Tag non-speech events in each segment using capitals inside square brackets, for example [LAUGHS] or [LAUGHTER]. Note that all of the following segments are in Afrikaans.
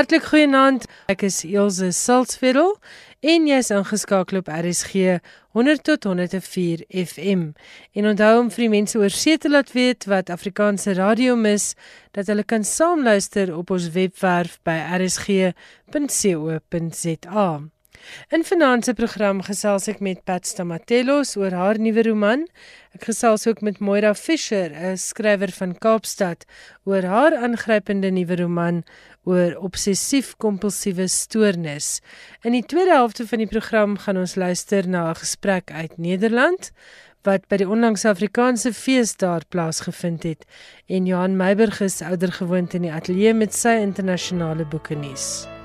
Hartlik goeienaand. Ek is Elsje Salzveld en jy's ingeskakel op RSG 100 tot 104 FM. En onthou om vir die mense oor see te laat weet wat Afrikaanse radio mis, dat hulle kan saamluister op ons webwerf by rsg.co.za. In se program gesels ek met Pat Stamatelos oor haar nuwe roman. Ek gesels ook met Moira Fischer, 'n skrywer van Kaapstad, oor haar aangrypende nuwe roman oor obsessief-kompulsiewe stoornis. In die tweede helfte van die program gaan ons luister na 'n gesprek uit Nederland wat by die onlangse Afrikaanse fees daar plaasgevind het en Johan Meiburg is ouer gewoond in die ateljee met sy internasionale boeke nuus.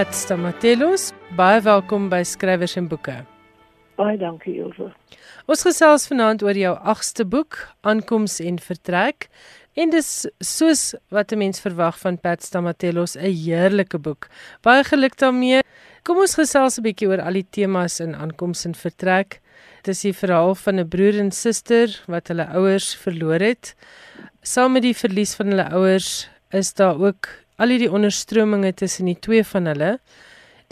Pat Stamatelos, baie welkom by Skrywers en Boeke. Baie dankie, Ilse. Ons gesels vanaand oor jou 8ste boek, Aankoms en Vertrek. En dis soos wat 'n mens verwag van Pat Stamatelos, 'n heerlike boek. Baie geluk daarmee. Kom ons gesels 'n bietjie oor al die temas in Aankoms en Vertrek. Dit is die verhaal van 'n broer en suster wat hulle ouers verloor het. Saam met die verlies van hulle ouers is daar ook al hierdie onderstrominge tussen die twee van hulle.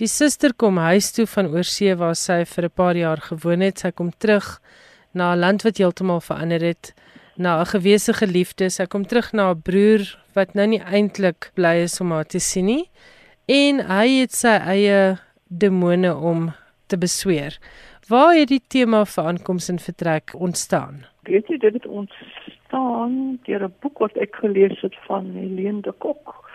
Die suster kom huis toe van oorsee waar sy vir 'n paar jaar gewoon het. Sy kom terug na 'n land wat heeltemal verander het, na 'n gewese geliefde. Sy kom terug na 'n broer wat nou nie eintlik bly is om haar te sien nie. En hy het sy eie demone om te besweer. Waar het die tema vir aankoms en vertrek ontstaan? Weet jy dit het ontstaan deur 'n boek wat ek gelees het van Helene de Kok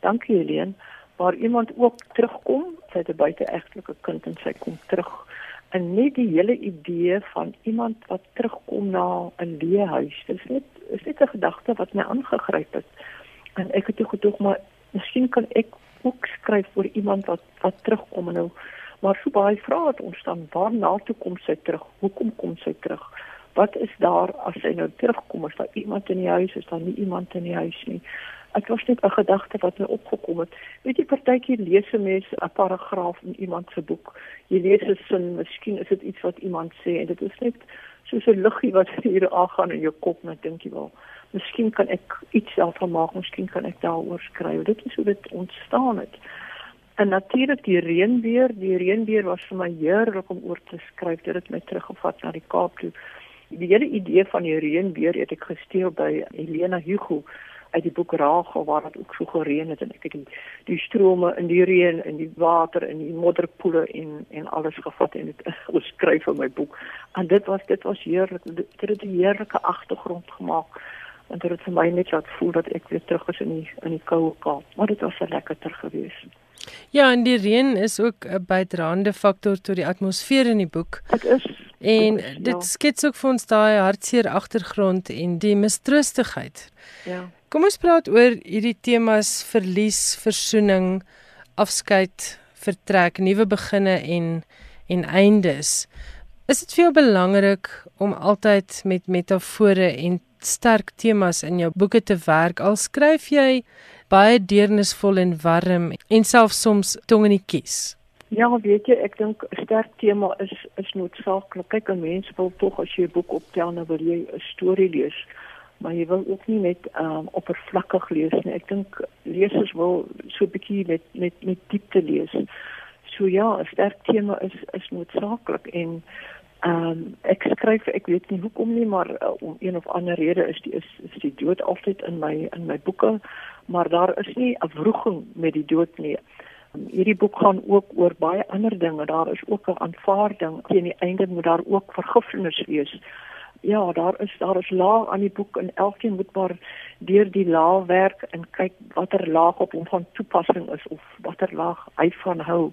dankie Helene, waar iemand ook terugkom, sy het 'n buiteegtelike kind en sy kom terug. En net die hele idee van iemand wat terugkom na 'n leehuis, dis net is net 'n gedagte wat my aangegryp het. En ek het toe gedoog maar miskien kan ek ook skryf vir iemand wat wat terugkom en nou maar so baie vrae het ontstaan, waarna toe kom sy terug? Hoekom kom sy terug? Wat is daar as sy nou terugkom? Is daar iemand in die huis? Is daar nie iemand in die huis nie? Ek was net 'n gedagte wat my opgekom het. Weet jy partykeer lees 'n mens 'n paragraaf in iemand se boek. Jy lees 'n sin, miskien is dit iets wat iemand sê en dit is net soos 'n liggie wat [LAUGHS] hier aangaan in jou kop en dink jy wel, miskien kan ek iets daarvan maak, miskien kan ek daaroor skryf. Dit is hoe dit ontstaan het. En natuurlik die reënbeer, die reënbeer was vir my heerlik om oor te skryf. Dit het my teruggevat na die Kaap toe. Die hele idee van die reënbeer het ek gesteel by Helena Hugo uit die boek Rachel waar dit ook so gereën het en ek het die, die strome in die reën en die water en die modderpoele en en alles gevat en dit [LAUGHS] geskryf in my boek. En dit was dit was heerlik. Dit het 'n heerlike agtergrond gemaak. En dit het vir my net laat voel dat ek weer terug is in die in die koue Kaap. Maar dit was 'n lekkerter geweest. Ja, en die reën is ook 'n bydraende faktor tot die atmosfeer in die boek. Dit is en dit ja. skets ook vir ons daai hartseer agtergrond en die mistroostigheid. Ja. Kom ons praat oor hierdie temas verlies, versoening, afskeid, vertrek, nuwe beginne en en eindes. Is dit vir jou belangrik om altyd met metafore en sterk temas in jou boeke te werk al skryf jy baie deernisvol en warm en selfs soms tong in die kies? Ja, weet jy, ek dink 'n sterk tema is is noodsaaklik. Kyk, 'n mens wil tog as jy 'n boek optel, nou wil jy 'n storie lees maar jy wil ook nie net um oppervlakkig lees nie. Ek dink lesers wil so 'n bietjie met met met diepte lees. So ja, 'n sterk tema is is noodsaaklik en um ek skryf ek weet nie hoekom nie, maar uh, om een of ander rede is die is, is die dood altyd in my in my boeke, maar daar is nie 'n wroging met die dood nie. Um, hierdie boek gaan ook oor baie ander dinge. Daar is ook 'n aanvaarding. Teen die einde moet daar ook vergifnis wees ja, daar is daar is laag aan die boek en elkeen moet maar deur die laag werk en kyk watter laag op hom van toepassing is of watter laag hy van hou.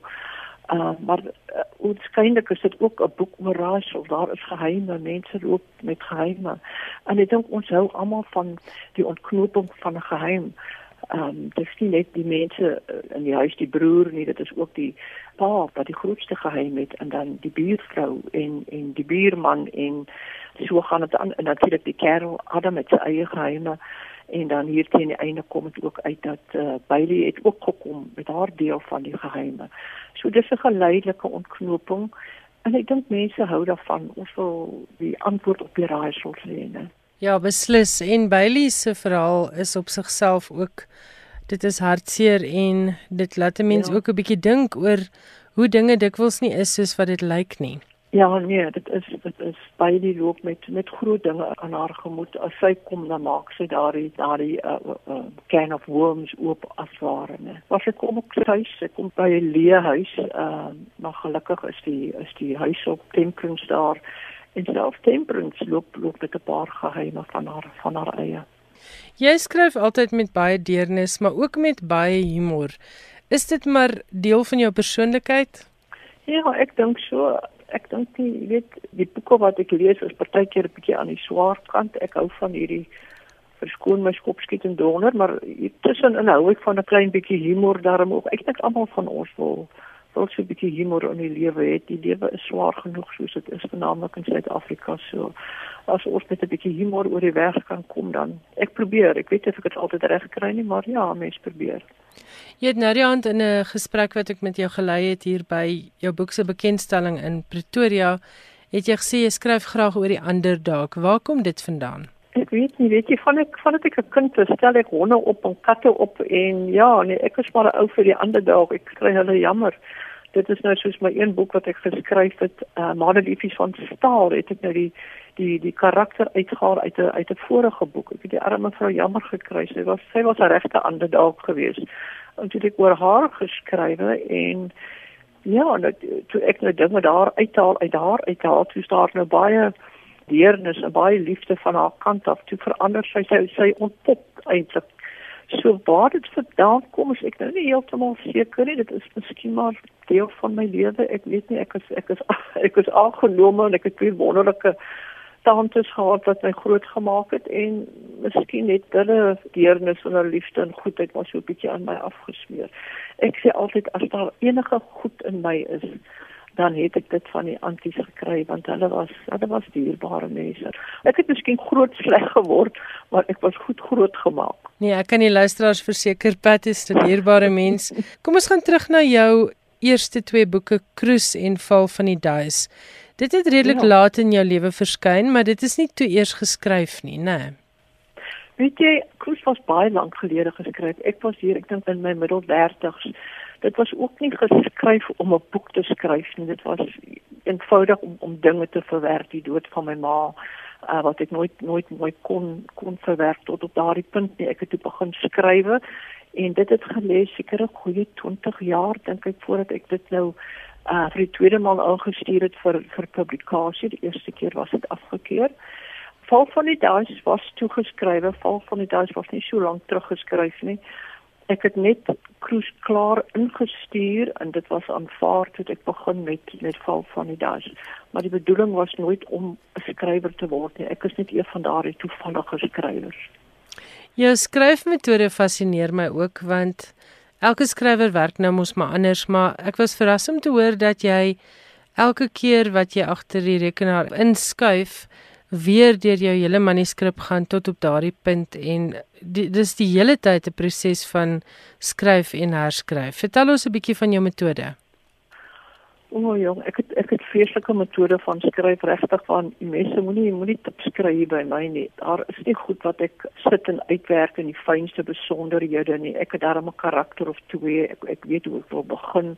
Uh, maar uh, waarskynlik is dit ook 'n boek oor raaisel. Daar is geheime, mense loop met geheime. En ek dink ons hou almal van die ontknoping van 'n geheim. Ehm um, dit is nie net die mense in die huis, die broer nie, dit is ook die pa wat die grootste geheim het en dan die buurvrou en en die buurman en so gaan dit aan en natuurlik die kerel Adam met sy eie geheime en dan hier teen die einde kom dit ook uit dat uh, Bailey het ook gekom met haar deel van die geheime. So dis 'n geleidelike ontknoping en ek dink mense hou daarvan of wil die antwoord op die raaisels hê, né? Ja, beslis en Bailey se verhaal is op sigself ook dit is hartseer en dit laat 'n mens ja. ook 'n bietjie dink oor hoe dinge dikwels nie is soos wat dit lyk nie. Ja, nee, dit is dit is baie die loop met met groot dinge aan haar gemoed. As sy kom dan maak sy daardie daardie uh, uh, can of worms oop as ware, né. Was sy kom op huis, sy kom by 'n leë huis, uh, maar gelukkig is die is die huis op Temperance daar en self Temperance loop loop met 'n paar geheime van haar van haar eie. Jy skryf altyd met baie deernis, maar ook met baie humor. Is dit maar deel van jou persoonlikheid? Ja, ek dink so ek dink jy weet die boeke wat ek lees is partykeer 'n bietjie aan die swaar kant. Ek hou van hierdie verskoon my skop skiet en donder, maar tussenin hou ek van 'n klein bietjie humor daarom ook. Ek dink almal van ons wil wil so 'n bietjie humor in die lewe hê. Die lewe is swaar genoeg soos dit is, veral in Suid-Afrika so. As ons net 'n bietjie humor oor die weg kan kom dan. Ek probeer. Ek weet nie of ek dit altyd reg kry nie, maar ja, mens probeer. Jy het nou die hand in 'n gesprek wat ek met jou gelei het hier by jou boek se bekendstelling in Pretoria, het jy gesê jy skryf graag oor die ander dalk. Waar kom dit vandaan? Ek weet nie, weet jy van ek van ek 'n kind was, stel ek honde op en katte op en ja, nee, ek is maar ou vir die ander dalk. Ek kry hulle jammer. Dit is nou soos my een boek wat ek geskryf het, uh, Madeliefies van Staal, het ek nou die die die karakter uitgehaal uit 'n uit 'n vorige boek. Ek het die arme vrou jammer gekry. Sy was sy was 'n regte ander dalk geweest en toe ek oor haar geskrywe en ja, nou, toe ek nou dinge daar uithaal uit haar uithaal, toe staan nou baie deernis en baie liefde van haar kant af. Toe verander sy sy, sy ontpop eintlik. So waar dit vandaan kom, is ek nou nie heeltemal seker nie. Dit is miskien maar deel van my lewe. Ek weet nie ek is ek is [LAUGHS] ek is aangenome en ek het baie wonderlike tantes gehad wat my groot gemaak het en miskien net hulle deernis en hulle liefde en goedheid was so 'n bietjie aan my afgesmeer. Ek sê altyd as daar enige goed in my is, dan het ek dit van die anties gekry want hulle was hulle was dierbare mense. Ek het miskien groot sleg geword, maar ek was goed groot gemaak. Nee, ek kan die luisteraars verseker Pat is 'n dierbare mens. Kom ons gaan terug na jou eerste twee boeke Kroes en Val van die Duis. Dit het redelik ja. laat in jou lewe verskyn, maar dit is nie toe eers geskryf nie, né? Nee. Weet jy, Kroes was baie lank gelede geskryf. Ek was hier, ek dink in my middel 30s. Dit was ook nie geskryf om 'n boek te skryf nie. Dit was eenvoudig om om dinge te verwerk, die dood van my ma, uh, wat ek nooit nooit nooit kon kon verwerk tot op daardie punt nie. Ek het toe begin skryf en dit het gelees seker 'n goeie 20 jaar dink ek voordat ek dit nou uh vir die tweede maal aangestuur het vir vir publikasie. Die eerste keer was dit afgekeur. Val van die Duits was toegeskrywe. Val van die Duits was nie so lank terug geskryf nie. Ek het net kruis klaar ingestuur en dit was aanvaar toe ek begin met met Val van die Duits. Maar die bedoeling was nooit om 'n skrywer te word nie. Ek is net een van daardie toevallige skrywers. Jou skryfmetode fascineer my ook want elke skrywer werk nou mos maar anders, maar ek was verras om te hoor dat jy elke keer wat jy agter die rekenaar inskuif weer deur jou hele manuskrip gaan tot op daardie punt en die, dis die hele tyd 'n proses van skryf en herskryf. Vertel ons 'n bietjie van jou metode. O, oh, jong, ek het ek het vreeslike metode van skryf regtig van mense moenie moenie tip skryf by my nie. Daar is nie goed wat ek sit en uitwerk in die fynste besonderhede nie. Ek het daarom 'n karakter of twee. Ek ek weet hoe ek wil begin.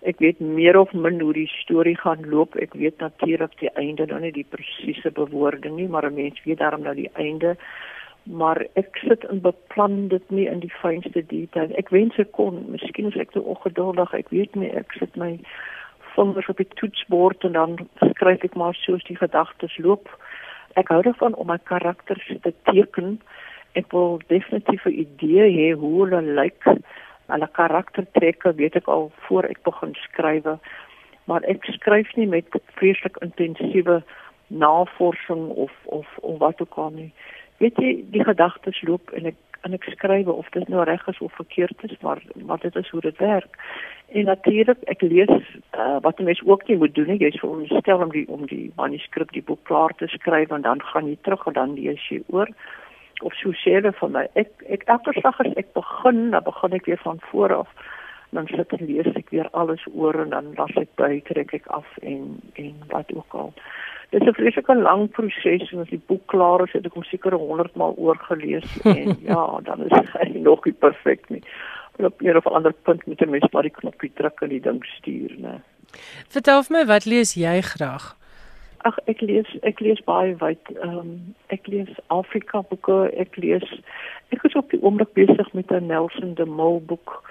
Ek weet meer of min hoe die storie gaan loop. Ek weet natuurlik die einde nou nie die presiese bewoording nie, maar 'n mens weet daarom nou die einde. Maar ek sit en beplan dit nie in die fynste detail. Ek wens ek kon, miskien is ek te ongeduldig. Ek weet nie, ek sit my vingers op die toetsbord en dan skryf ek maar soos die gedagtes loop. Ek hou daarvan om my karakters te teken. Ek wil definitief 'n idee hê hoe hulle lyk Hulle karaktertrekke weet ek al voor ek begin skryf, maar ek skryf nie met vreeslik intensiewe navorsing of of of wat ook al nie. Weet jy, die gedagtes loop en ek en ek skryf of dit nou reg is of verkeerd is, maar maar dit is hoe dit werk. En natuurlik, ek lees uh, wat 'n mens ook nie moet doen nie. Jy sê om stel om die om die manuskrip, die boek klaar te skryf en dan gaan jy terug en dan lees jy oor of so sewe van my. Ek ek elke dag as ek begin, dan begin ek weer van voor af. Dan sit ek lees ek weer alles oor en dan las ek by, trek ek af en en wat ook al. Dit is 'n vreeslike lang proses en as die boek klaar is, het ek hom seker 100 maal oorgelees [LAUGHS] en ja, dan is hy nog nie perfek nie. Op 'n of ander punt moet 'n mens maar die knoppie druk en die ding stuur, né? Vertel vir my, wat lees jy graag? Ag ek lees ek lees baie wyd. Ehm um, ek lees Afrika boeke, ek lees ek is op die oomblik besig met 'n Nelson de Mol boek.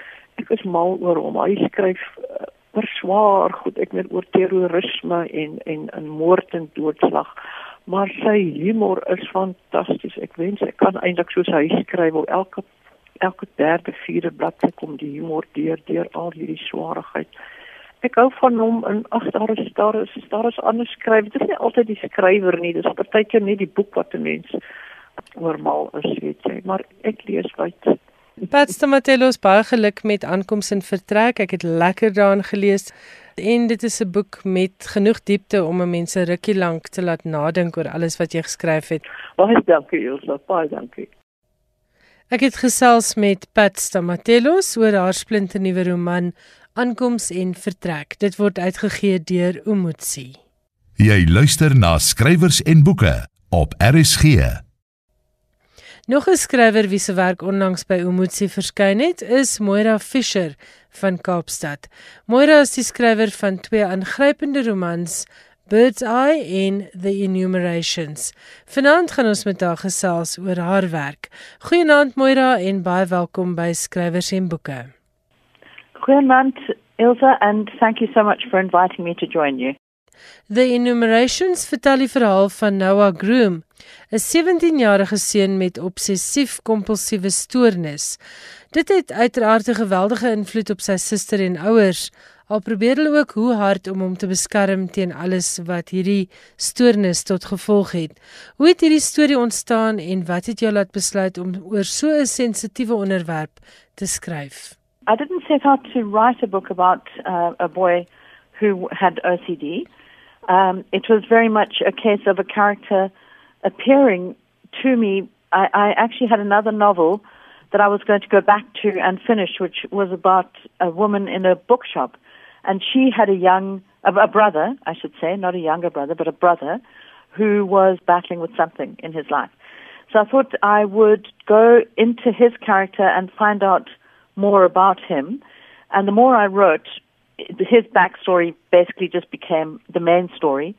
Ek is mal oor hom. Hy skryf uh, oor swaar goed, ek weet oor terrorisme en en in moord en doodslag. Maar sy humor is fantasties. Ek wens ek kan eintlik soos hy skryf, wil elke elke derde vierde bladsy kom die humor deur deur al hierdie swaarheid. Ek hou van hom en ag daar is daar is daar is ander skryf. Dit is nie altyd die skrywer nie, dis partykeer net die boek wat 'n mens oormal is, weet jy, maar ek lees baie Pat Stamatelos baie geluk met aankoms en vertrek. Ek het lekker daarin gelees en dit is 'n boek met genoeg diepte om 'n mens rukkie lank te laat nadink oor alles wat jy geskryf het. Baie dankie, Elsa. Baie dankie. Ek het gesels met Pat Stamatelos oor haar splinte nuwe roman Aankoms en vertrek. Dit word uitgegee deur Umotsi. Jy luister na skrywers en boeke op RSG. Nog 'n skrywer wie se werk onlangs by Umotsi verskyn het, is Moira Fischer van Kaapstad. Moira is die skrywer van twee aangrypende romans, Bird's Eye en The Enumerations. Vanaand gaan ons met haar gesels oor haar werk. Goeienaand Moira en baie welkom by Skrywers en Boeke. Goeienaand Ilse and thank you so much for inviting me to join you. The Enumerations vertel die verhaal van Noah Groom, 'n 17-jarige seun met obsessief-kompulsiewe stoornis. Dit het uiteraard 'n geweldige invloed op sy suster en ouers. Al probeer hulle ook hoe hard om hom te beskerm teen alles wat hierdie stoornis tot gevolg het. Hoe het hierdie storie ontstaan en wat het jou laat besluit om oor so 'n sensitiewe onderwerp te skryf? I didn't set out to write a book about uh, a boy who had OCD. Um, it was very much a case of a character appearing to me. I, I actually had another novel that I was going to go back to and finish, which was about a woman in a bookshop. And she had a young, a, brother, I should say, not a younger brother, but a brother who was battling with something in his life. So I thought I would go into his character and find out more about him. And the more I wrote, his backstory basically just became the main story.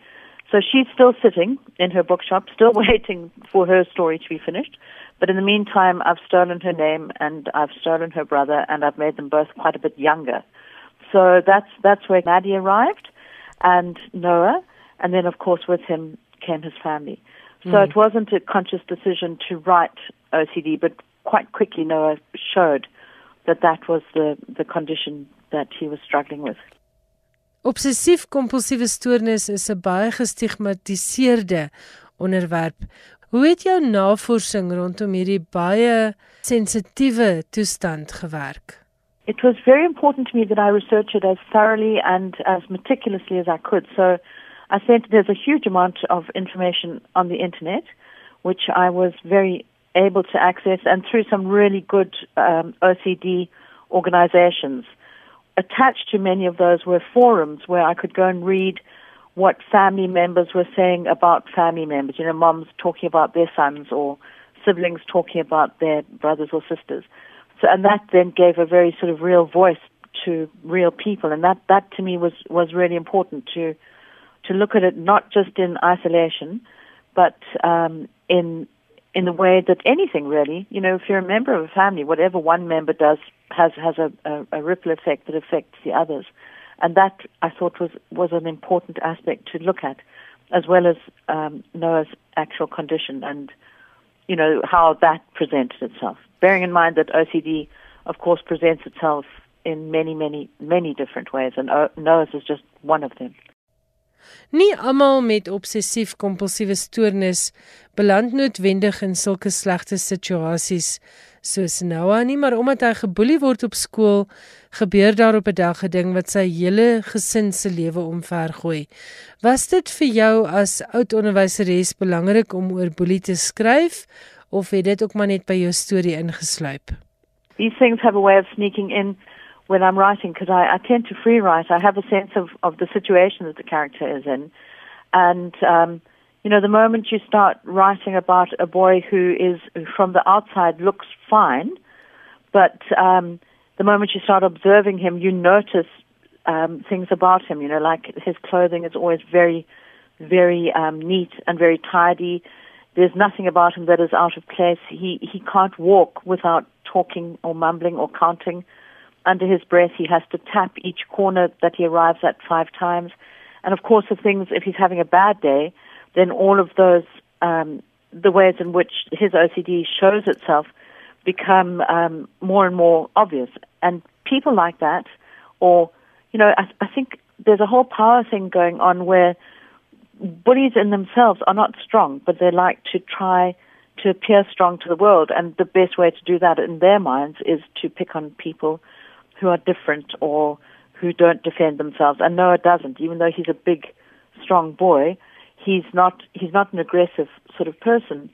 So she's still sitting in her bookshop, still [LAUGHS] waiting for her story to be finished. But in the meantime, I've stolen her name and I've stolen her brother, and I've made them both quite a bit younger. So that's that's where Maddie arrived, and Noah, and then of course with him came his family. So mm. it wasn't a conscious decision to write OCD, but quite quickly Noah showed that that was the the condition that he was struggling with. Obsessief-kompulsiewe stoornis is 'n baie gestigmatiseerde onderwerp. Hoe het jou navorsing rondom hierdie baie sensitiewe toestand gewerk? It was very important to me that I research it as thoroughly and as meticulously as I could. So I think there's a huge amount of information on the internet, which I was very able to access, and through some really good um, OCD organizations attached to many of those were forums where I could go and read what family members were saying about family members. You know, moms talking about their sons or siblings talking about their brothers or sisters. So, and that then gave a very sort of real voice to real people, and that that to me was was really important to to look at it not just in isolation, but um, in in the way that anything really, you know, if you're a member of a family, whatever one member does has has a, a, a ripple effect that affects the others, and that I thought was was an important aspect to look at, as well as um, Noah's actual condition and you know how that presented itself. Bearing in mind that OCD of course, presents itself in many, many, many different ways, and Noah's is just one of them. Nie almal met obsessief-kompulsiewe stoornis beland noodwendig in sulke slegte situasies soos Noah nie, maar omdat hy geboelie word op skool, gebeur daar op 'n dag 'n ding wat sy hele gesin se lewe omvergooi. Was dit vir jou as oud onderwyseres belangrik om oor boelie te skryf of het dit ook maar net by jou storie ingesluip? These things have a way of sneaking in when I'm writing because I, I tend to free write. I have a sense of, of the situation that the character is in. And, um, you know, the moment you start writing about a boy who is, from the outside looks fine, but um, the moment you start observing him, you notice um, things about him. You know, like his clothing is always very, very um, neat and very tidy. There's nothing about him that is out of place. He he can't walk without talking or mumbling or counting under his breath. He has to tap each corner that he arrives at five times. And of course, the things, if he's having a bad day, then all of those, um, the ways in which his OCD shows itself become um, more and more obvious. And people like that, or, you know, I, I think there's a whole power thing going on where bullies in themselves are not strong, but they like to try to appear strong to the world. And the best way to do that in their minds is to pick on people who are different or who don't defend themselves. And Noah doesn't, even though he's a big, strong boy. He's not. He's not an aggressive sort of person,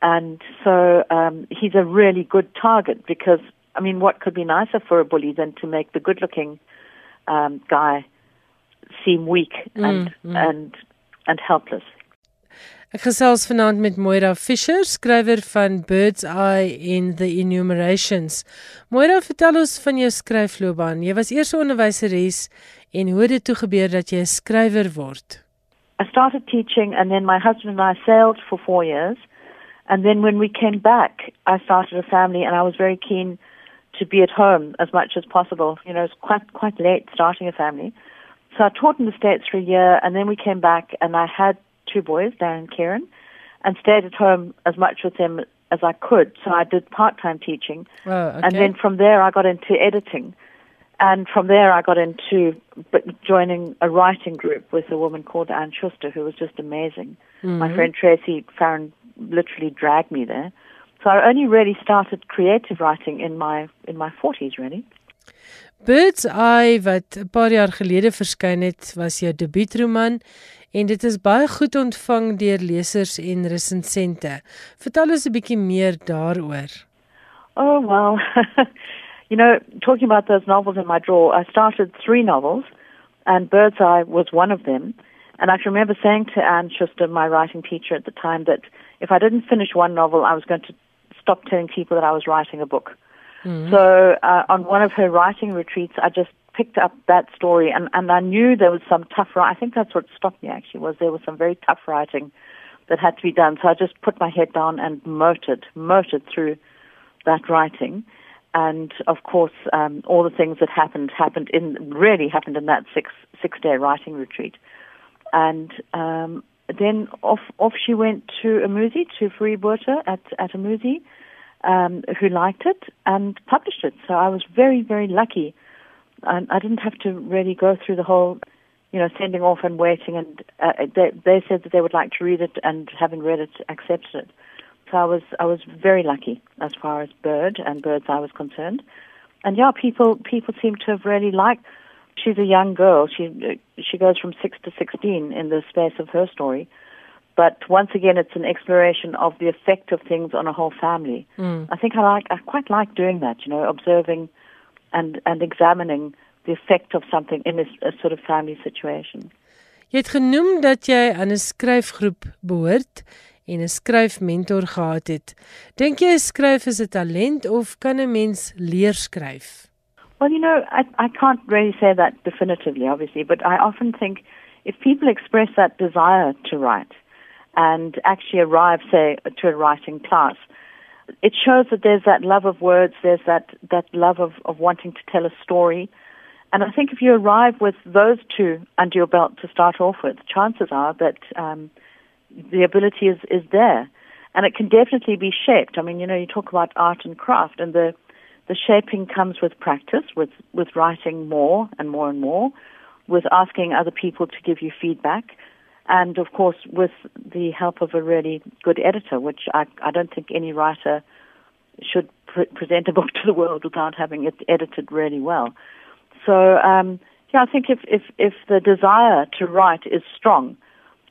and so um, he's a really good target because I mean, what could be nicer for a bully than to make the good-looking um, guy seem weak and mm, mm. and and helpless? Ek gesels vanaand met Moira Fischer, skrywer van Bird's Eye in the Enumerations. Moira, vertel ons van jou skryfloopbaan. Jy was eers 'n onderwyseres en hoe het dit toe gebeur dat jy 'n skrywer word? I started teaching and then my husband and I sailed for 4 years. And then when we came back, I started a family and I was very keen to be at home as much as possible. You know, it's quite quite late starting a family. So I taught in the States for a year and then we came back and I had two boys, Darren and Kieran, and stayed at home as much with them as I could. So I did part time teaching. Oh, okay. And then from there, I got into editing. And from there, I got into joining a writing group with a woman called Anne Schuster, who was just amazing. Mm-hmm. My friend Tracy Farron literally dragged me there. So I only really started creative writing in my in my 40s, really. Birds Eye wat 'n paar jaar gelede verskyn het, was jou debuutroman en dit is baie goed ontvang deur lesers en resensente. Vertel ons 'n bietjie meer daaroor. Oh well. [LAUGHS] you know, talking about those novels in my drawer, I started three novels and Bird's Eye was one of them. And I can remember saying to Anne Schuster, my writing teacher at the time, that if I didn't finish one novel, I was going to stop telling people that I was writing a book. Mm-hmm. So uh, on one of her writing retreats, I just picked up that story and, and I knew there was some tough writing. I think that's what stopped me actually was there was some very tough writing that had to be done. So I just put my head down and motored, motored through that writing. And of course, um, all the things that happened happened in really happened in that six six day writing retreat. And um, then off off she went to Amuzi to Free Freewater at at Amuzi, um, who liked it and published it. So I was very very lucky I, I didn't have to really go through the whole, you know, sending off and waiting. And uh, they, they said that they would like to read it, and having read it, accepted it. So I was I was very lucky as far as Bird and Bird's Eye was concerned. And yeah, people people seem to have really liked. She's a young girl. She she goes from six to sixteen in the space of her story. But once again, it's an exploration of the effect of things on a whole family. Mm. I think I like I quite like doing that. You know, observing and and examining the effect of something in a, a sort of family situation. Jy het genoem dat jy aan 'n skryfgroep behoort en 'n skryfmentor gehad het. Dink jy skryf is 'n talent of kan 'n mens leer skryf? Well, you know, I I can't really say that definitively obviously, but I often think if people express that desire to write and actually arrive say to a writing class, it shows that there's that love of words, there's that, that love of, of wanting to tell a story. And I think if you arrive with those two under your belt to start off with, chances are that um, the ability is, is there. And it can definitely be shaped. I mean, you know, you talk about art and craft, and the, the shaping comes with practice, with, with writing more and more and more, with asking other people to give you feedback, and of course with the help of a really good editor, which I, I don't think any writer should pre- present a [LAUGHS] book to the world without having it edited really well. So, um, yeah, I think if, if, if the desire to write is strong,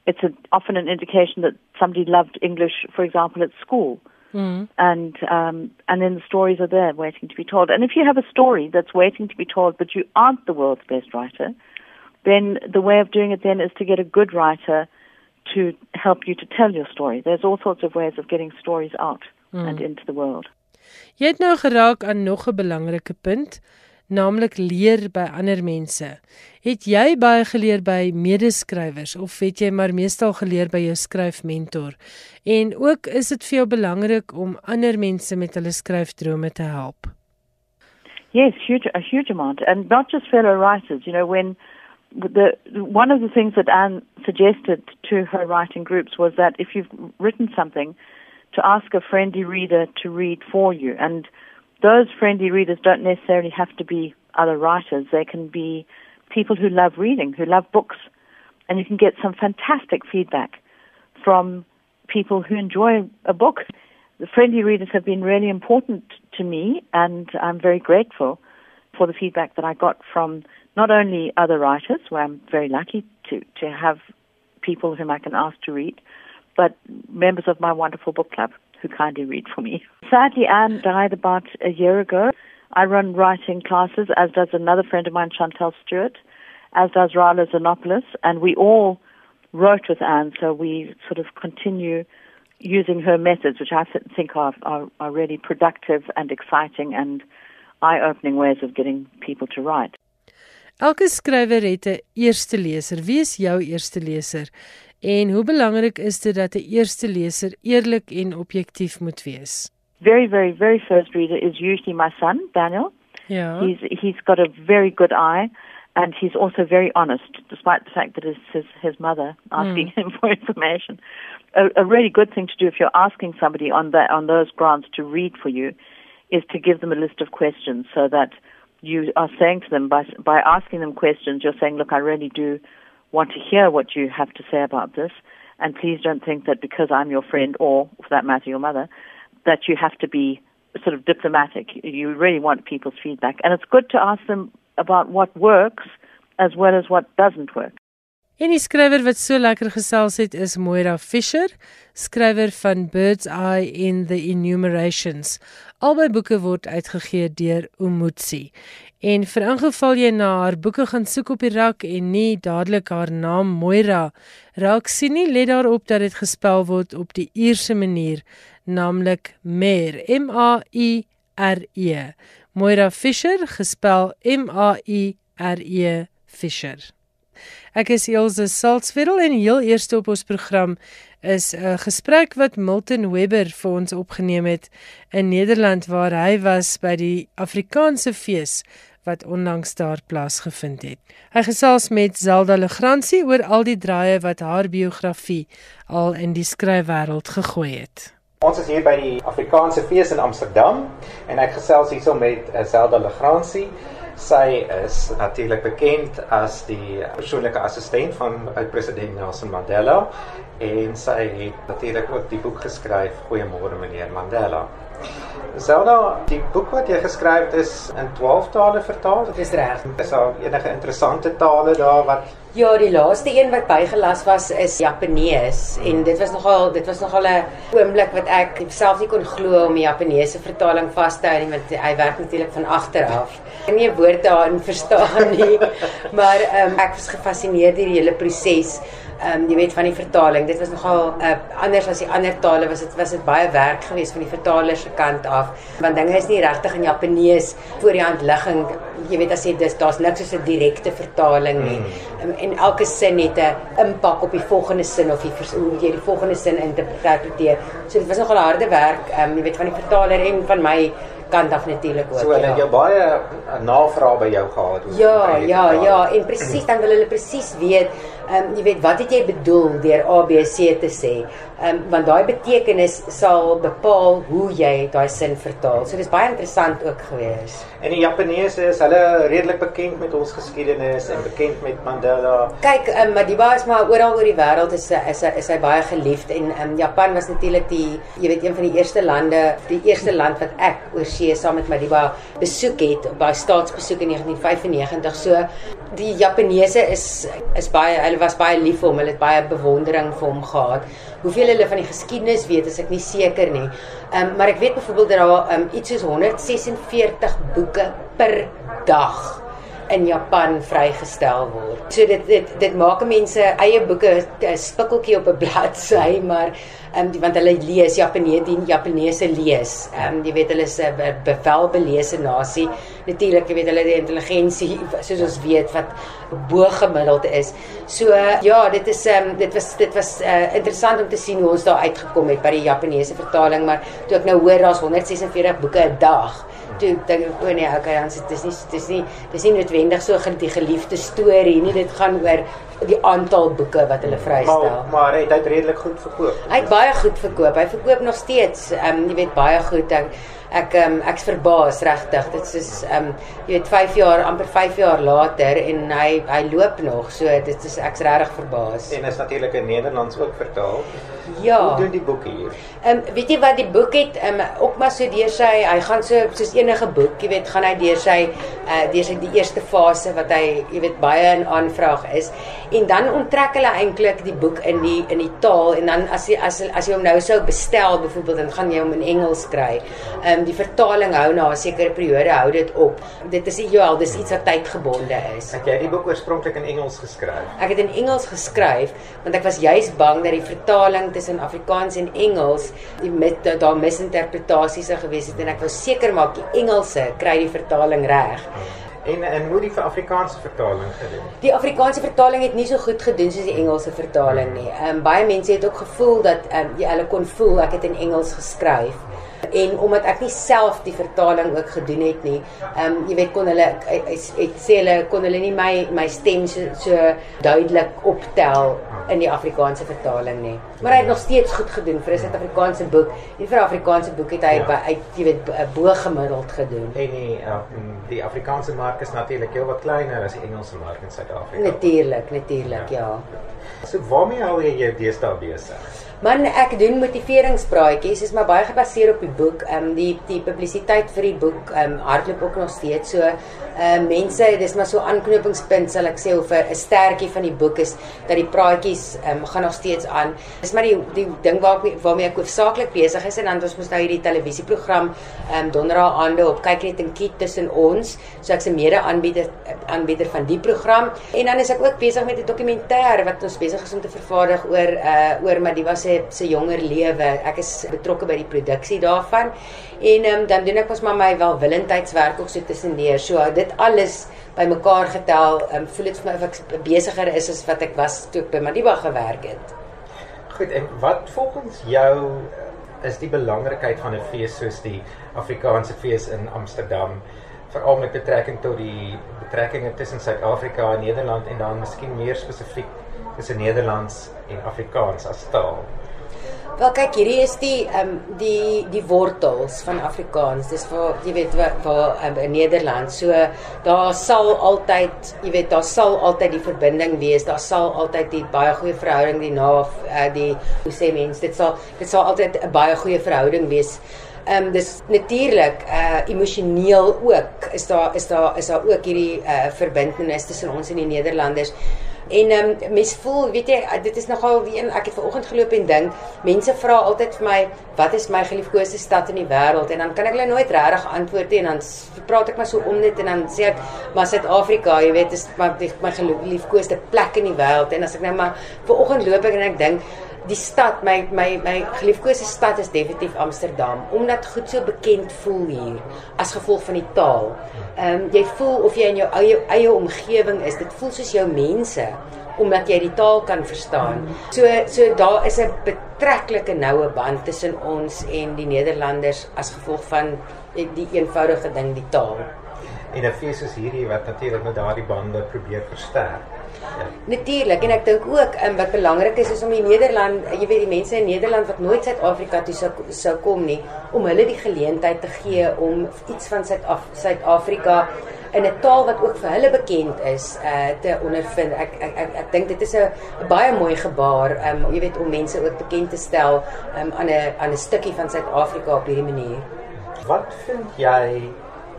it's a, often an indication that somebody loved English, for example, at school. Mm. And um, and then the stories are there waiting to be told. And if you have a story that's waiting to be told, but you aren't the world's best writer, then the way of doing it then is to get a good writer to help you to tell your story. There's all sorts of ways of getting stories out mm. and into the world. Jy het nou geraak aan nog 'n belangrike punt, naamlik leer by ander mense. Het jy baie geleer by medeskrywers of het jy maar meestal geleer by jou skryfmentor? En ook is dit vir jou belangrik om ander mense met hulle skryfdrome te help. Yes, huge a huge amount and not just fellow writers, you know when the one of the things that Anne suggested to her writing groups was that if you've written something to ask a friendly reader to read for you and those friendly readers don't necessarily have to be other writers. They can be people who love reading, who love books, and you can get some fantastic feedback from people who enjoy a book. The friendly readers have been really important to me, and I'm very grateful for the feedback that I got from not only other writers, where I'm very lucky to, to have people whom I can ask to read, but members of my wonderful book club who kindly read for me. Sadly, Anne died about a year ago. I run writing classes, as does another friend of mine, Chantel Stewart, as does Rala Zanopoulos, and we all wrote with Anne, so we sort of continue using her methods, which I think are, are, are really productive and exciting and eye-opening ways of getting people to write. Elke skrywer het 'n eerste leser. Wie is jou eerste leser? En hoe belangrik is dit dat 'n eerste leser eerlik en objektief moet wees? Very very very first reader is usually my son, Daniel. Yeah. He's he's got a very good eye and he's also very honest despite the fact that it's his his mother asking mm. him [LAUGHS] for information. A, a really good thing to do if you're asking somebody on that on those grounds to read for you is to give them a list of questions so that you are saying to them by by asking them questions you're saying look I really do want to hear what you have to say about this. And please don't think that because I'm your friend or, for that matter, your mother, that you have to be sort of diplomatic. You really want people's feedback. And it's good to ask them about what works as well as what doesn't work. En die skrywer wat so lekker gesels het is Moira Fisher, skrywer van Bird's Eye in the Enumerations. Albei boeke word uitgegee deur Umutsi. En vir ingeval jy na haar boeke gaan soek op die rak en nie dadelik haar naam Moira raak sien nie, let daarop dat dit gespel word op die Ierse manier, naamlik Mer, M A I R E. Moira Fisher gespel M A I R E Fisher. Ek is Elsje Salzwetel en heel eerste op ons program is 'n gesprek wat Milton Webber vir ons opgeneem het in Nederland waar hy was by die Afrikaanse fees wat onlangs daar plaasgevind het. Hy gesels met Zelda Legrandsie oor al die draaie wat haar biografie al in die skryfwêreld gegooi het. Ons is hier by die Afrikaanse fees in Amsterdam en ek gesels hierso met eh, Zelda Legrandsie. Sy is natuurlik bekend as die persoonlike assistent van oud-president Nelson Mandela en sy het natuurlik ook die boek geskryf Goeiemôre meneer Mandela. Zelda, die boek wat jy geskryf het is in 12 tale vertaal. Dit is reg. Is daar enige interessante tale daar wat Ja, die laaste een wat bygelas was is Japanees en dit was nogal dit was nogal 'n oomblik wat ek self nie kon glo om die Japaneese vertaling vas te hou nie want hy werk natuurlik van agter af. Ek nie 'n woord daarin verstaan nie, [LAUGHS] maar um, ek was gefassineerd deur die hele proses ehm um, jy weet van die vertaling. Dit was nogal uh, anders as die ander tale was dit was dit baie werk geweest van die vertaler se kant af. Want dinge is nie regtig in Japanees voor die hand ligging. Jy weet as jy dis daar's niks soos 'n direkte vertaling nie. Mm. Um, en elke sin het 'n impak op die volgende sin of jy hoe jy die volgende sin interpreteer. So dit was nogal harde werk ehm um, jy weet van die vertaler en van my kant af natuurlik ook. So hulle ja. het jou baie eh, navrae by jou gehad oor Ja, ja, ja, en presies dan wil hulle presies weet Ehm um, jy weet wat het jy bedoel deur A B C te sê? Ehm um, want daai betekenis sal bepaal hoe jy daai sin vertaal. So dis baie interessant ook gewees. En die Japaneese is hulle redelik bekend met ons geskiedenis en bekend met Mandela. Kyk, ehm um, Madiba is maar oral oor die wêreld is is is hy baie geliefd en ehm um, Japan was natuurlik die jy weet een van die eerste lande, die eerste land wat ek oor see saam met Madiba besoek het op daai staatsbesoek in 1995. So die Japaneese is is baie hulle was baie lief vir hom. Hulle het baie bewondering vir hom gehad. Hoeveel hulle van die geskiedenis weet, is ek nie seker nie. Ehm um, maar ek weet byvoorbeeld dat daar um, iets soos 146 boeke per dag in Japan vrygestel word. So dit dit dit maak mense eie boeke 'n spikkeltjie op 'n [LAUGHS] bladsy, maar ehm um, want hulle lees Japaneese die Japaneese lees. Ehm um, jy weet hulle is 'n bevelbelese nasie. Natuurlik, jy weet hulle die intelligensie soos ons weet wat bo gemiddeld is. So uh, ja, dit is ehm um, dit was dit was uh, interessant om te sien hoe ons daar uitgekom het by die Japaneese vertaling, maar toe ek nou hoor daar's 146 boeke 'n dag toe dink ek o nee, okay, dan sit dis nie dis nie dis nie noodwendig so die geliefde storie nie. Dit gaan oor die aantal boeke wat hulle vrystel. Maar maar hy het redelik goed verkoop. Hy het baie goed verkoop. Hy verkoop nog steeds. Ehm um, jy weet baie goed. Ek ek um, ek's verbaas regtig. Dit is ehm um, jy weet 5 jaar amper 5 jaar later en hy hy loop nog. So dit is ek's regtig verbaas. En is natuurlik in Nederlands ook vertaal. Ja. Hoe doen die boeke hier? Ehm um, weet jy wat die boek het ehm um, ook maar so deur sy hy gaan so soos enige boek, jy weet, gaan hy deur sy uh deur sy die eerste fase wat hy jy weet baie in aanvraag is en dan onttrek hulle eintlik die boek in die in die taal en dan as jy as as jy hom nou sou bestel byvoorbeeld dan gaan jy hom in Engels kry. Ehm um, die vertaling hou na 'n sekere periode hou dit op. Dit is ideaal, dis iets wat tydgebonde is. Het jy die boek oorspronklik in Engels geskryf? Ek het in Engels geskryf want ek was juis bang dat die vertaling tussen Afrikaans en Engels die met daar misinterpretasies sou gewees het en ek wou seker maak die Engelse kry die vertaling reg. En en hoe die Afrikaanse vertaling gedoen? Die Afrikaanse vertaling het nie so goed gedoen soos die Engelse vertaling nie. Ehm um, baie mense het ook gevoel dat ehm um, ja, hulle kon voel ek het in Engels geskryf en omdat ek nie self die vertaling ook gedoen het nie, ehm um, jy weet kon hulle het sê hulle kon hulle nie my my stem so, so duidelik optel in die Afrikaanse vertaling nie. Maar hy het nog steeds goed gedoen vir 'n Suid-Afrikaanse boek. En vir 'n Afrikaanse boek het hy ja. by jy weet bo gemiddeld gedoen. En die uh, die Afrikaanse mark is natuurlik heel wat kleiner as die Engelse mark in Suid-Afrika. Natuurlik, natuurlik, ja. ja. So waarmee hou jy jou deesdae besig? Man ek doen motiveringspraatjies is maar baie gebaseer op die boek. Ehm um, die die publisiteit vir die boek ehm um, hardloop ook nog steeds. So ehm uh, mense, dis maar so aanknopingspunt sal ek sê of 'n sterkie van die boek is dat die praatjies ehm um, gaan nog steeds aan. Dis maar die die ding waar waarmee ek hoofsaaklik besig is en dan ons moet nou hierdie televisieprogram ehm um, donderdag aande op kyk net en kyk tussen ons. So ek's 'n mede-aanbieder aanbieder van die program en dan is ek ook besig met 'n dokumentêr wat ons besig is om te vervaardig oor uh oor Madiba se se se jonger lewe. Ek is betrokke by die produksie daarvan. En um, dan doen ek ons maar my welwillendheidswerk ook so tussendeur. So dit alles bymekaar getel, um, voel dit vir my of ek besigger is as wat ek was toe ek by Madiba gewerk het. Goed, en wat volgens jou is die belangrikheid van 'n fees soos die Afrikaanse fees in Amsterdam? veral met betrekking tot die betrekkinge tussen Suid-Afrika en Nederland en dan miskien meer spesifiek tussen Nederlands en Afrikaans as taal. Wel kyk, hierdie is die ehm um, die die wortels van Afrikaans. Dis vir jy weet waar, waar um, in Nederland. So daar sal altyd, jy weet, daar sal altyd die verbinding wees. Daar sal altyd die baie goeie verhouding die na uh, die hoe sê mense, dit sal dit sal altyd 'n baie goeie verhouding wees. Ehm um, dis natuurlik uh emosioneel ook. Is daar is daar is daar ook hierdie uh verbintenis tussen ons en die Nederlanders. En ehm um, mense voel, weet jy, dit is nogal een ek het vanoggend geloop en dink, mense vra altyd vir my, wat is my geliefkoeste stad in die wêreld? En dan kan ek hulle nooit regtig antwoord nie en dan praat ek maar so om dit en dan sê ek, maar Suid-Afrika, jy weet, is my my geliefkoeste plek in die wêreld. En as ek nou maar vanoggend loop ek en ek dink die stad my my my geliefkoeste stad is definitief Amsterdam omdat goed so bekend voel hier as gevolg van die taal. Ehm um, jy voel of jy in jou eie eie omgewing is. Dit voel soos jou mense omdat jy die taal kan verstaan. So so daar is 'n betreklike noue band tussen ons en die Nederlanders as gevolg van die eenvoudige ding die taal. En 'n fees soos hierdie wat natuurlik met daardie bande probeer versterk. Natuurlik en ek dink ook um, wat belangrik is is om die Nederland, jy weet die mense in Nederland wat nooit Suid-Afrika toe sou sou kom nie, om hulle die geleentheid te gee om iets van Suid-Afrika in 'n taal wat ook vir hulle bekend is uh te ondervind. Ek ek ek, ek dink dit is 'n baie mooi gebaar um jy weet om mense ook bekend te stel um aan 'n aan 'n stukkie van Suid-Afrika op hierdie manier. Wat vind jy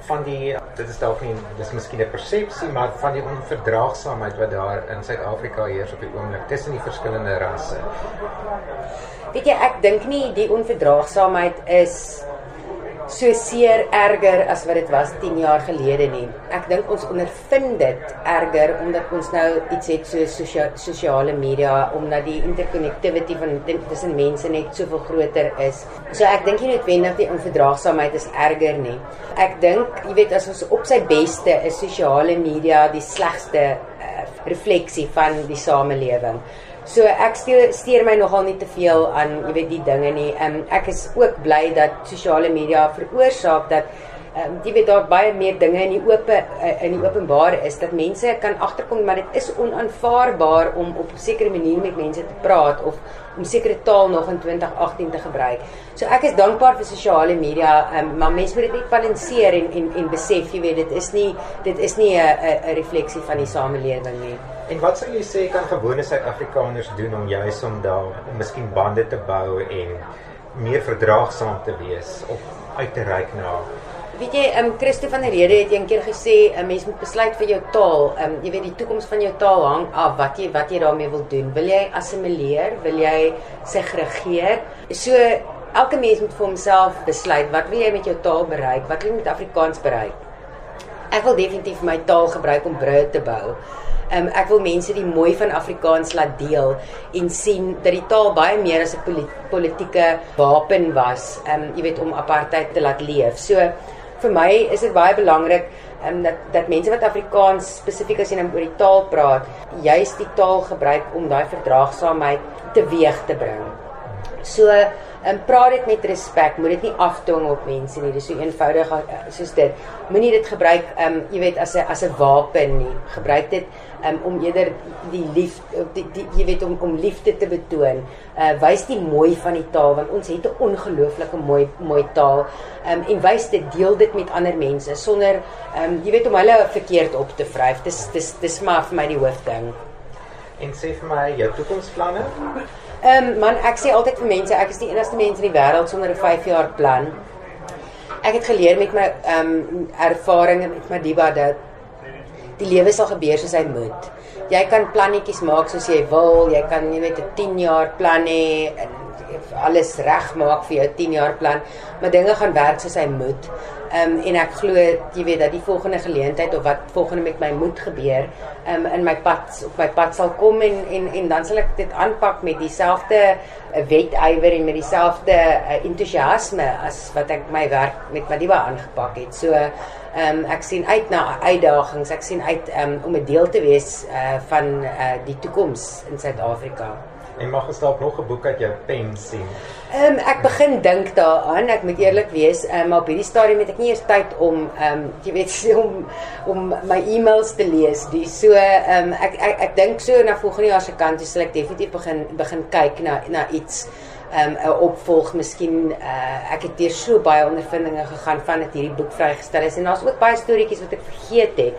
van die dit is dalk nie dis miskien 'n persepsie maar van die onverdraagsaamheid wat daar in Suid-Afrika heers op die oomblik tussen die verskillende rasse. Weet jy ek dink nie die onverdraagsaamheid is so seer erger as wat dit was 10 jaar gelede nie. Ek dink ons ondervind dit erger omdat ons nou iets het so sosia sosiale media omdat die interconnectivity van tussen mense net soveel groter is. So ek dink nie noodwendig die onverdraagsaamheid is erger nie. Ek dink, jy weet, as ons op sy beste is sosiale media die slegste uh, refleksie van die samelewing. So ek steur, steur my nogal nie te veel aan, jy weet, die dinge nie. Ehm um, ek is ook bly dat sosiale media veroorsaak dat ehm um, jy weet daar baie meer dinge in die oop uh, in die openbaar is dat mense kan agterkom maar dit is onaanvaarbaar om op 'n sekere manier met mense te praat of om sekere taal nog in 2018 te gebruik. So ek is dankbaar vir sosiale media, um, maar mense moet dit net balanseer en en en besef, jy weet, dit is nie dit is nie 'n 'n refleksie van die samelewing nie. En wat sou jy sê kan gewone Suid-Afrikaners doen om juis om daar miskien bande te bou en meer verdraagsaam te wees of uit te reik na Weet jy, ehm um, Christo van der Rede het eendag gesê 'n mens moet besluit vir jou taal. Ehm um, jy weet die toekoms van jou taal hang af wat jy wat jy daarmee wil doen. Wil jy assimileer? Wil jy segregeer? So elke mens moet vir homself besluit wat wil jy met jou taal bereik? Wat wil jy met Afrikaans bereik? Ek wil definitief my taal gebruik om brûe te bou. Um, ek wil mense die mooi van Afrikaans laat deel en sien dat die taal baie meer as 'n politieke wapen was. Um jy weet om apartheid te laat leef. So vir my is dit baie belangrik um, dat dat mense wat Afrikaans spesifiek as jy nou oor die taal praat, juist die taal gebruik om daai verdraagsaamheid teweeg te bring. So, en praat dit met respek, moet dit nie afdwing op mense nie. Dis so eenvoudig uh, soos dit. Moenie dit gebruik, ehm um, jy weet as 'n as 'n wapen nie. Gebruik dit um, om eerder die lief die, die jy weet om om liefde te betoon. Uh wys die mooi van die taal want ons het 'n ongelooflike mooi mooi taal. Um en wys dit deel dit met ander mense sonder um jy weet om hulle verkeerd op te vryf. Dis dis dis maar vir my die hoofding. En sê vir my jou toekomsplanne? Ehm um, man, ek sê altyd vir mense, ek is die enigste mens in die wêreld sonder 'n 5 jaar plan. Ek het geleer met my ehm um, ervarings met Madiba dat die lewe sal gebeur soos hy moet. Jy kan plannetjies maak soos jy wil. Jy kan jy weet 'n 10 jaar plan hê alles reg maak vir jou 10 jaar plan, maar dinge gaan werk soos hy moet. Ehm um, en ek glo jy weet dat die volgende geleentheid of wat volgende met my moet gebeur, ehm um, in my pad op my pad sal kom en en en dan sal ek dit aanpak met dieselfde uh, wetywer en met dieselfde uh, entoesiasme as wat ek my werk met Madiba aangepak het. So Ehm um, ek sien uit na uitdagings. Ek sien uit um, om 'n deel te wees uh van uh die toekoms in Suid-Afrika. En mag ons dalk nog 'n boek uit jou pen sien? Ehm um, ek begin dink daaraan. Ek moet eerlik wees, ehm um, op hierdie stadium het ek nie eers tyd om ehm um, jy weet [LAUGHS] om om my e-mails te lees. Die so ehm um, ek ek, ek dink so na volgende jaar se kant, sal ek definitief begin begin kyk na na iets um, 'n opvolg miskien uh, ek het deur so baie ondervindinge gegaan van dit hierdie boek vrygestel is en daar's ook baie storieetjies wat ek vergeet het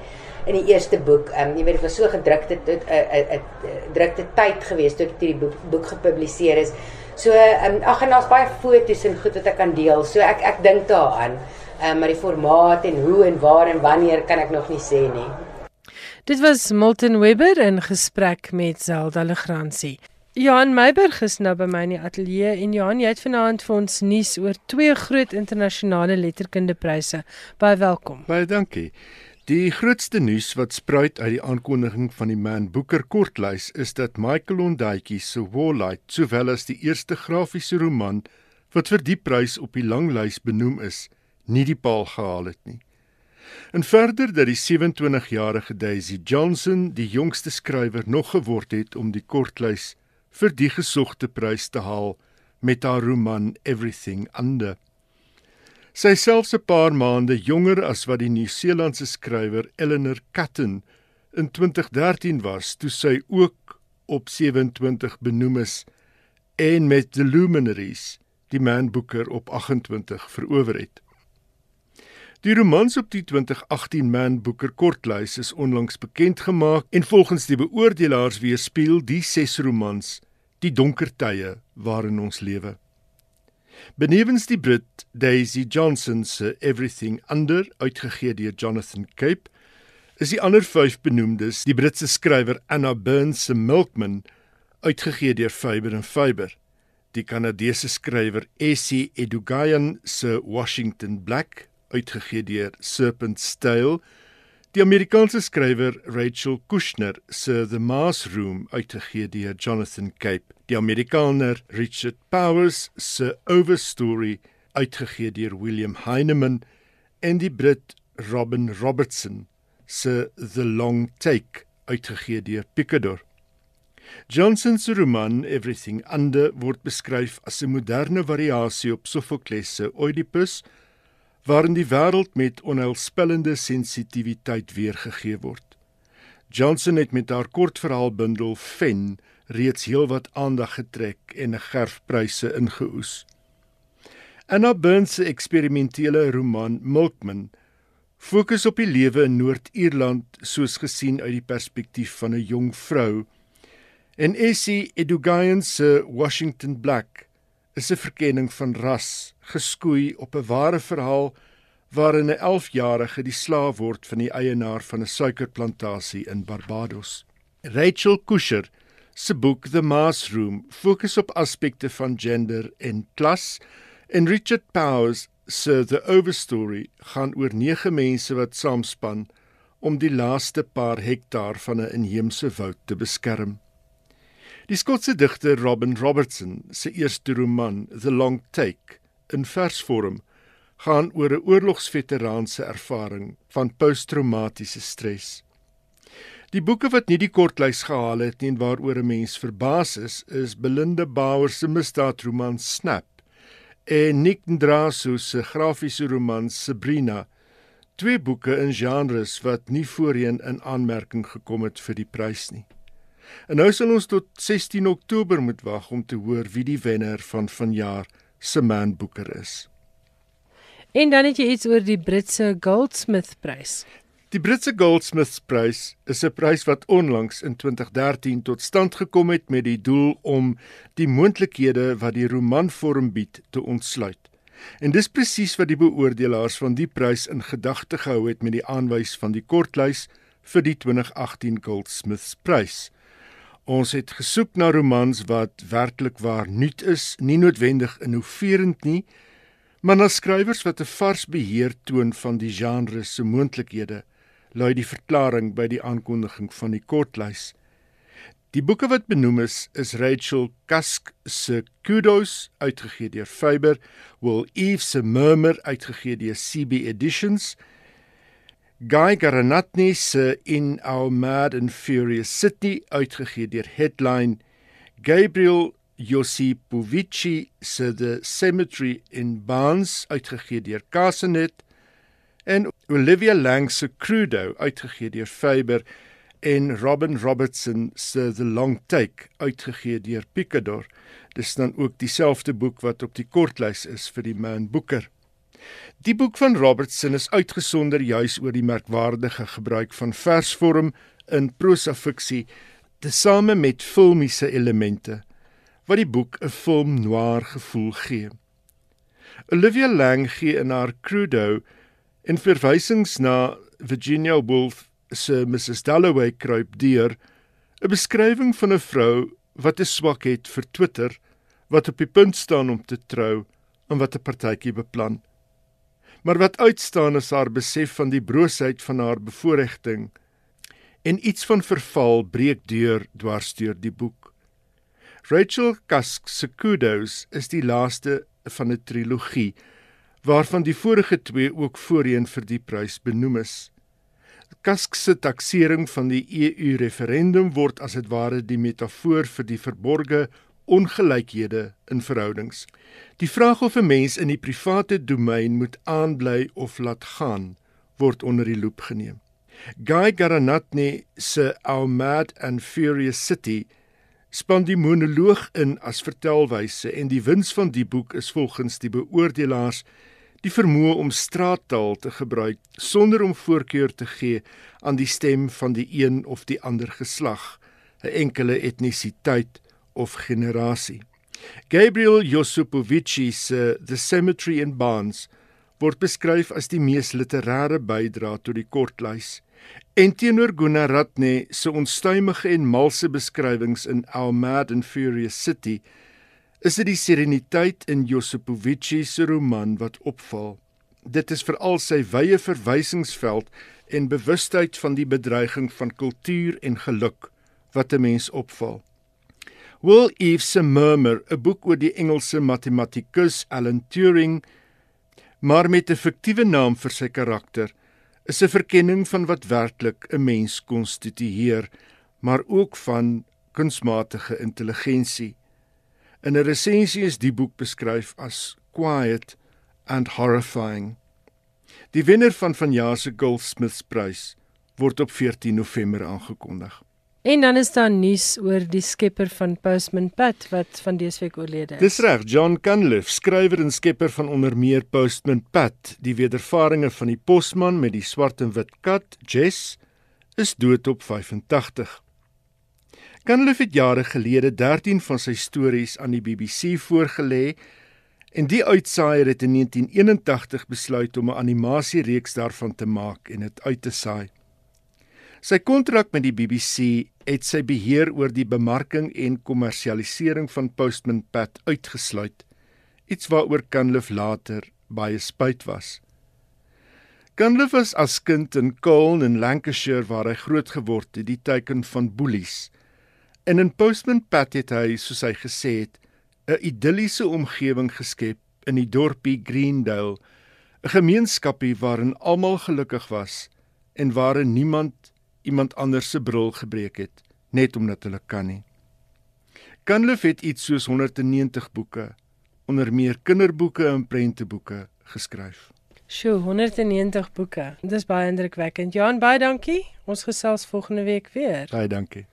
in die eerste boek. Um, jy weet dit was so gedrukte tot 'n uh, 'n drukte tyd gewees toe ek hierdie boek boek gepubliseer is. So um, ag en daar's baie foto's en goed wat ek kan deel. So ek ek dink daaraan. Um, maar die formaat en hoe en waar en wanneer kan ek nog nie sê nie. Dit was Milton Webber in gesprek met Zelda Legrandsie. Johan Meiberg is nou by my in die ateljee en Johan, jy het vanaand vir ons nuus oor twee groot internasionale letterkundepryse. Baie welkom. Baie dankie. Die grootste nuus wat spruit uit die aankondiging van die Man Booker kortlys is dat Michael Ondaatjie se Warlight, sowel as die eerste grafiese roman wat vir die prys op die langlys benoem is, nie die paal gehaal het nie. En verder dat die 27-jarige Daisy Johnson die jongste skrywer nog geword het om die kortlys vir die gesogte prys te haal met haar roman Everything Under. Sy selfs 'n paar maande jonger as wat die Nieu-Seelandse skrywer Eleanor Catton in 2013 was toe sy ook op 27 benoem is en met The Luminaries die Man Booker op 28 verower het. Die romans op die 2018 Man Booker kortlys is onlangs bekend gemaak en volgens die beoordelaars weerspieël die ses romans die donker tye waarin ons lewe. Benewens die Brit Daisy Johnson se Everything Under uitgegee deur Jonathan Cape is die ander vyf benoemdes die Britse skrywer Anna Burns se Milkman uitgegee deur Faber and Faber die Kanadese skrywer Essie Edugayan se Washington Black uitgegee deur Serpent Style. Die Amerikaanse skrywer Rachel Kushner se The Mars Room uitgegee deur Jonathan Cape die Amerikaner Richard Powers se Overstory uitgegee deur William Heineman en die Brit Robin Robertson se The Long Take uitgegee deur Picador. Johnson se roman Everything Under word beskryf as 'n moderne variasie op Sophocles se Oedipus waarin die wêreld met onheilspellende sensitiwiteit weergegee word. Johnson het met haar kortverhaalbundel Fen reeds heelwat aandag getrek en 'n gerfpryse ingeoes. Anna Burns se eksperimentele roman Milkman fokus op die lewe in Noord-Ierland soos gesien uit die perspektief van 'n jong vrou. En Essie Edugayan se Washington Black is 'n verkenning van ras, geskoei op 'n ware verhaal waarin 'n 11-jarige die slaaf word van die eienaar van 'n suikerplantasie in Barbados. Rachel Kusher se boek The Mars Room fokus op aspekte van gender en klas en Richard Powers se The Overstory gaan oor nege mense wat saamspan om die laaste paar hektaar van 'n inheemse woud te beskerm. Die Skotse digter Robin Robertson se eerste roman The Long Take in versvorm gaan oor 'n oorlogsveteraan se ervaring van posttraumatiese stres. Die boeke wat nie die kortlys gehaal het nie en waaroor 'n mens verbaas is, is Belinda Bauer se misdaadroman Snap en Nick Ndraso se grafiese roman Sabrina. Twee boeke in genres wat nie voorheen in aanmerking gekom het vir die prys nie. En nou sal ons tot 16 Oktober moet wag om te hoor wie die wenner van vanjaar se Man Booker is. En dan het jy iets oor die Britse Goldsmith prys. Die Britse Goldsmiths Prys is 'n prys wat onlangs in 2013 tot stand gekom het met die doel om die moontlikhede wat die romanvorm bied te ontsluit. En dis presies wat die beoordelaars van die prys in gedagte gehou het met die aanwys van die kortlys vir die 2018 Goldsmiths Prys. Ons het gesoek na romans wat werklik waar nuut is, nie noodwendig innoverend nie, maar na skrywers wat 'n vars beheer toon van die genre se moontlikhede lui die verklaring by die aankondiging van die kortlys. Die boeke wat benoem is, is Rachel Cusk se Kudos uitgegee deur Faber, Will Eve se Murmur uitgegee deur CB Editions, Guy Garanatni se In Our Mad and Furious City uitgegee deur Headline, Gabriel Josipovici se The Cemetery in Barnes uitgegee deur Casenet en Olivia Lang se Crudo uitgegee deur Faber en Robin Robertson se The Long Take uitgegee deur Picador. Dis dan ook dieselfde boek wat op die kortlys is vir die Man Booker. Die boek van Robertson is uitgesonder juis oor die merkwaardige gebruik van versvorm in prosa fiksie tesame met filmiese elemente wat die boek 'n film noir gevoel gee. Olivia Lang gee in haar Crudo En verwysings na Virginia Woolf se Mrs Dalloway kruip deur 'n beskrywing van 'n vrou wat 'n swak het vir Twitter, wat op die punt staan om te trou en wat 'n partytjie beplan. Maar wat uitstaan is haar besef van die broosheid van haar bevoordiging en iets van verval breek deur dwars deur die boek. Rachel Cusk se Kudos is die laaste van 'n trilogie waarvan die vorige twee ook voorheen vir die prys benoem is. Kask se taksering van die EU referendum word as dit ware die metafoor vir die verborgde ongelykhede in verhoudings. Die vraag of 'n mens in die private domein moet aanbly of laat gaan, word onder die loep geneem. Guy Garanatne se Our Mad and Furious City span die monoloog in as vertelwyse en die wins van die boek is volgens die beoordelaars die vermoë om straattaal te gebruik sonder om voorkeur te gee aan die stem van die een of die ander geslag, 'n enkele etnisiteit of generasie. Gabriel Josipovici se The Cemetery in Barnes word beskryf as die mees literêre bydra tot die kortlys. En teenoor Gunaratne se onstuimige en malse beskrywings in Our Mad and Furious City is dit die sereniteit in Josipovici se roman wat opval. Dit is veral sy wye verwysingsveld en bewustheid van die bedreiging van kultuur en geluk wat 'n mens opval. Will Eve se Murmur, 'n boek oor die Engelse matematikus Alan Turing, maar met 'n fiktiewe naam vir sy karakter, is 'n verkenning van wat werklik 'n mens konstitueer, maar ook van kunsmatige intelligensie. In 'n resensie is die boek beskryf as quiet and horrifying. Die wenner van vanjaar se Goldsmiths Prys word op 14 November aangekondig. En dan is daar nuus oor die skepper van Postman Pat wat van dese week oorlede is. Dis reg, John Cunliffe, skrywer en skepper van onder meer Postman Pat, die wedervarings van die posman met die swart en wit kat, Jess, is dood op 85. Cunliffe het jare gelede 13 van sy stories aan die BBC voorgelê en die uitsaaier het in 1981 besluit om 'n animasiereeks daarvan te maak en dit uit te saai. Sy kontrak met die BBC het sy beheer oor die bemarking en kommersialisering van Postman Pat uitgesluit, iets waaroor Cunliffe later baie spyt was. Cunliffe was as kind in Colne in Lancashire waar hy groot geword het, die teiken van boelies. En in Postman Pat het hy, soos hy gesê het, 'n idilliese omgewing geskep in die dorpie Greendale, 'n gemeenskapie waarin almal gelukkig was en waarin niemand iemand anders se bril gebreek het net omdat hulle kan nie. Cunliffe het iets soos 190 boeke, onder meer kinderboeke en prenteboeke geskryf. Sjoe, 190 boeke. Dis baie indrukwekkend. Johan, baie dankie. Ons gesels volgende week weer. Baie dankie.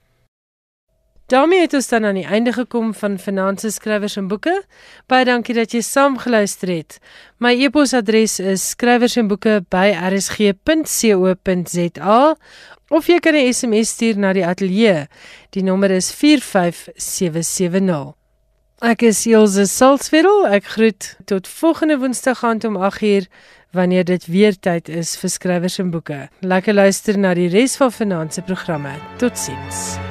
Daarmee het ons dan aan die einde gekom van Finansies skrywers en boeke. Baie dankie dat jy saam geluister het. My e-posadres is skrywersенboeke@rsg.co.za of jy kan 'n SMS stuur na die ateljee. Die nommer is 45770. Ek is Elsje Salzwetel. Ek groet tot volgende Woensdag aand om 8uur wanneer dit weer tyd is vir skrywers en boeke. Lekker luister na die res van Finansies programme. Totsiens.